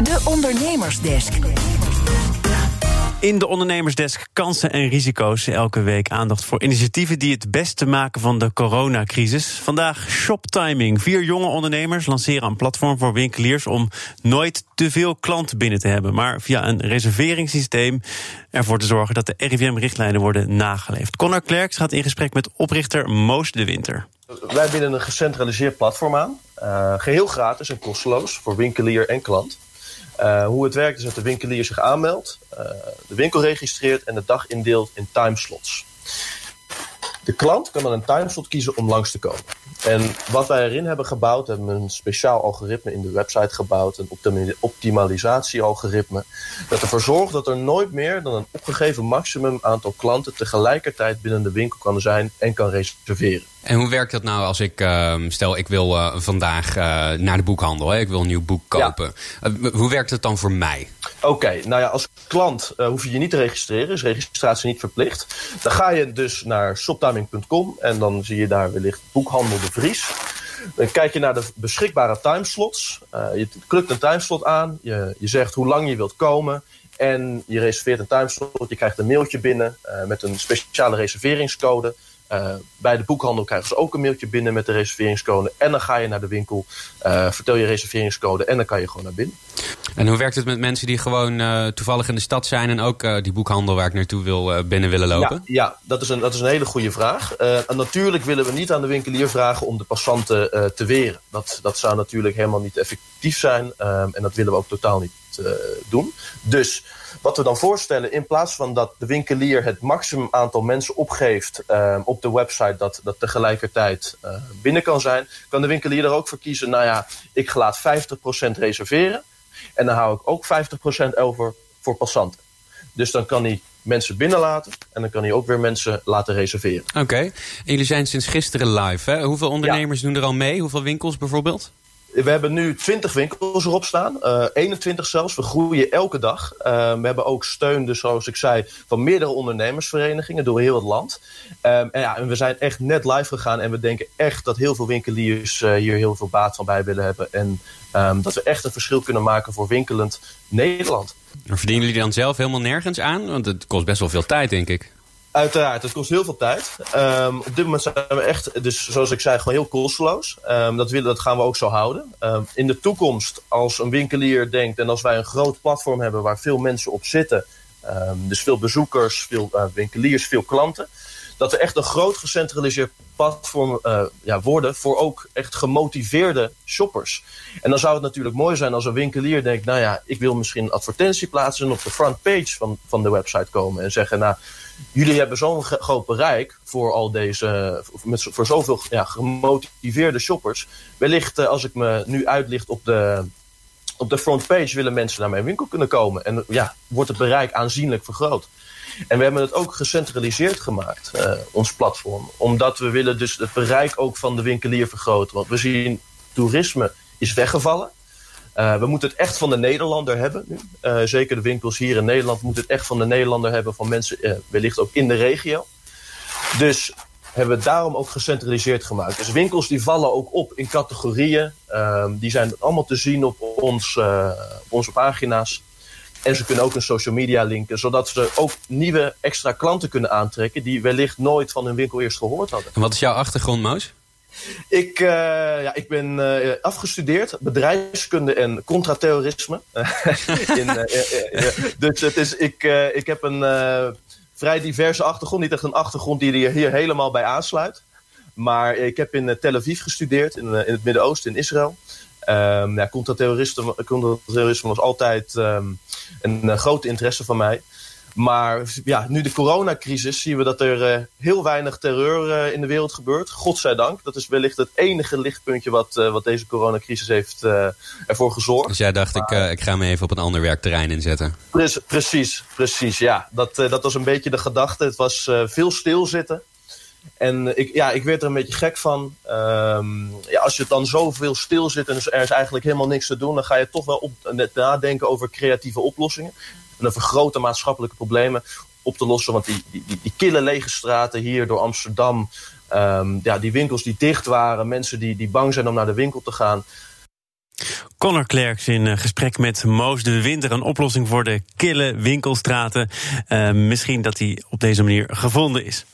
De Ondernemersdesk. In de ondernemersdesk kansen en risico's. Elke week aandacht voor initiatieven die het beste maken van de coronacrisis. Vandaag shoptiming. Vier jonge ondernemers lanceren een platform voor winkeliers om nooit te veel klanten binnen te hebben. Maar via een reserveringssysteem ervoor te zorgen dat de RIVM-richtlijnen worden nageleefd. Connor Klerks gaat in gesprek met oprichter Moos de Winter. Wij bieden een gecentraliseerd platform aan. Uh, geheel gratis en kosteloos voor winkelier en klant. Uh, hoe het werkt is dat de winkelier zich aanmeldt, uh, de winkel registreert en de dag indeelt in timeslots. De klant kan dan een timeslot kiezen om langs te komen. En wat wij erin hebben gebouwd, hebben we een speciaal algoritme in de website gebouwd, een optimalisatiealgoritme, dat ervoor zorgt dat er nooit meer dan een opgegeven maximum aantal klanten tegelijkertijd binnen de winkel kan zijn en kan reserveren. En hoe werkt dat nou als ik, uh, stel ik wil uh, vandaag uh, naar de boekhandel, hè? ik wil een nieuw boek kopen. Ja. hoe werkt het dan voor mij? Oké, okay, nou ja, als klant hoef je je niet te registreren, is registratie niet verplicht. Dan ga je dus naar shoptiming.com en dan zie je daar wellicht boekhandel de Vries. Dan kijk je naar de beschikbare timeslots. je klikt een timeslot aan, je, je zegt hoe lang je wilt komen. En je reserveert een timeslot, je krijgt een mailtje binnen met een speciale reserveringscode. Uh, bij de boekhandel krijgen ze ook een mailtje binnen met de reserveringscode. En dan ga je naar de winkel, uh, vertel je reserveringscode en dan kan je gewoon naar binnen. En hoe werkt het met mensen die gewoon uh, toevallig in de stad zijn en ook die boekhandel waar ik naartoe wil binnen willen lopen? Ja, ja dat, is een, dat is een hele goede vraag. en natuurlijk willen we niet aan de winkelier vragen om de passanten te weren. Dat, dat zou natuurlijk helemaal niet effectief zijn en dat willen we ook totaal niet doen. Dus wat we dan voorstellen, in plaats van dat de winkelier het maximum aantal mensen opgeeft uh, op de website dat, dat tegelijkertijd binnen kan zijn, kan de winkelier er ook voor kiezen, nou ja, ik laat 50% reserveren en dan hou ik ook 50% over voor passanten. Dus dan kan hij mensen binnenlaten en dan kan hij ook weer mensen laten reserveren. Oké, okay. en jullie zijn sinds gisteren live. Hè? Hoeveel ondernemers ja. doen er al mee? Hoeveel winkels bijvoorbeeld? We hebben nu 20 winkels erop staan, uh, 21 zelfs. We groeien elke dag. Uh, we hebben ook steun, dus zoals ik zei, van meerdere ondernemersverenigingen door heel het land. Um, en, we zijn echt net live gegaan en we denken echt dat heel veel winkeliers uh, hier heel veel baat van bij willen hebben. En um, dat we echt een verschil kunnen maken voor winkelend Nederland. Verdienen jullie dan zelf helemaal nergens aan? Want het kost best wel veel tijd, denk ik. Uiteraard, het kost heel veel tijd. Um, op dit moment zijn we echt, dus zoals ik zei, gewoon heel kosteloos. Um, dat, willen, dat gaan we ook zo houden. Um, in de toekomst, als een winkelier denkt en als wij een groot platform hebben waar veel mensen op zitten, dus veel bezoekers, veel uh, winkeliers, veel klanten, dat we echt een groot gecentraliseerd platform uh, ja, worden voor ook echt gemotiveerde shoppers. En dan zou het natuurlijk mooi zijn als een winkelier denkt, nou ja, ik wil misschien een advertentie plaatsen en op de frontpage van, van de website komen en zeggen, nou, jullie hebben zo'n groot bereik voor al deze, met, voor zoveel ja, gemotiveerde shoppers. Wellicht uh, als ik me nu uitlicht op de, op de frontpage willen mensen naar mijn winkel kunnen komen. En ja, wordt het bereik aanzienlijk vergroot. En we hebben het ook gecentraliseerd gemaakt, uh, ons platform. Omdat we willen dus het bereik ook van de winkelier vergroten. Want we zien toerisme is weggevallen. Uh, we moeten het echt van de Nederlander hebben. Uh, zeker de winkels hier in Nederland moeten het echt van de Nederlander hebben. Van mensen wellicht ook in de regio. Dus hebben we daarom ook gecentraliseerd gemaakt. Dus winkels die vallen ook op in categorieën. Ehm, die zijn allemaal te zien op, ons, op onze pagina's. En ze kunnen ook een social media linken, zodat ze ook nieuwe extra klanten kunnen aantrekken die wellicht nooit van hun winkel eerst gehoord hadden. En wat is jouw achtergrond, Moos? Ik, uh, ja, ik ben uh, afgestudeerd bedrijfskunde en contraterrorisme. In, uh, dus het is, ik, ik heb een vrij diverse achtergrond. Niet echt een achtergrond die er hier helemaal bij aansluit. Maar ik heb in Tel Aviv gestudeerd, in, in het Midden-Oosten, in Israël. Um, ja, contraterrorisme, contraterrorisme was altijd um, een, een grote interesse van mij. Maar ja, nu de coronacrisis zien we dat er uh, heel weinig terreur uh, in de wereld gebeurt. Godzijdank. Dat is wellicht het enige lichtpuntje wat, uh, wat deze coronacrisis heeft ervoor gezorgd. Dus jij dacht, maar, ik, ik ga me even op een ander werkterrein inzetten. Pre precies, precies. Ja, dat, dat was een beetje de gedachte. Het was veel stilzitten. En ik, ja, ik werd er een beetje gek van. Um, ja, als je dan zoveel stil zit en er is eigenlijk helemaal niks te doen... dan ga je toch wel op, nadenken over creatieve oplossingen en een vergrote maatschappelijke problemen op te lossen. Want die, die, die kille lege straten hier door Amsterdam, um, ja, die winkels die dicht waren, mensen die, die bang zijn om naar de winkel te gaan. Connor Klerks in gesprek met Moos de Winter. Een oplossing voor de kille winkelstraten. Uh, misschien dat die op deze manier gevonden is.